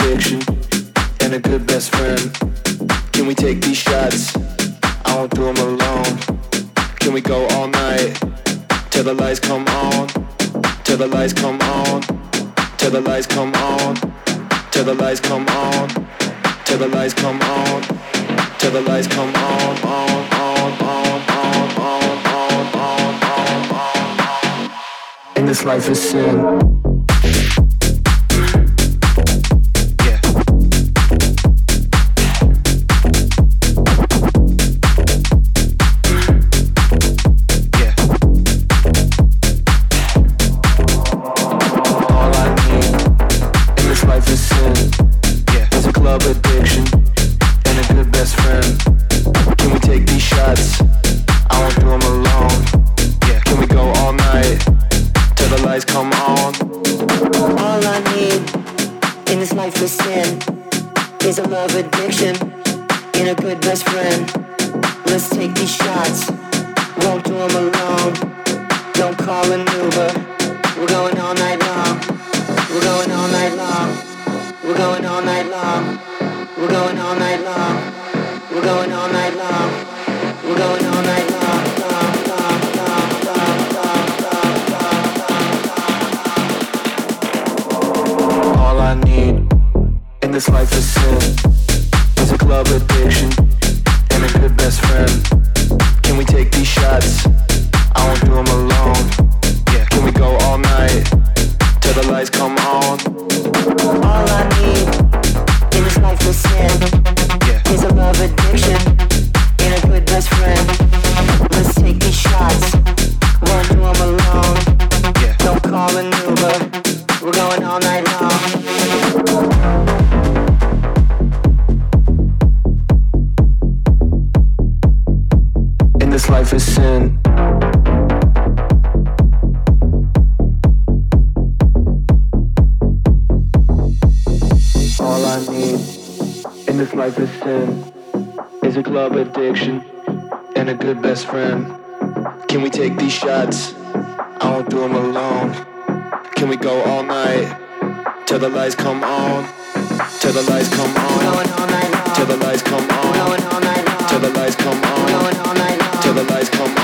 Addiction and a good best friend. Can we take these shots? I won't do them alone. Can we go all night till the lights come on? Till the lights come on. Till the lights come on. Till the lights come on. Till the lights come on. Till the lights come on. On on on on on on on on. And this life is sin. Till the lights come on, till the lights come on, till the lights the lies come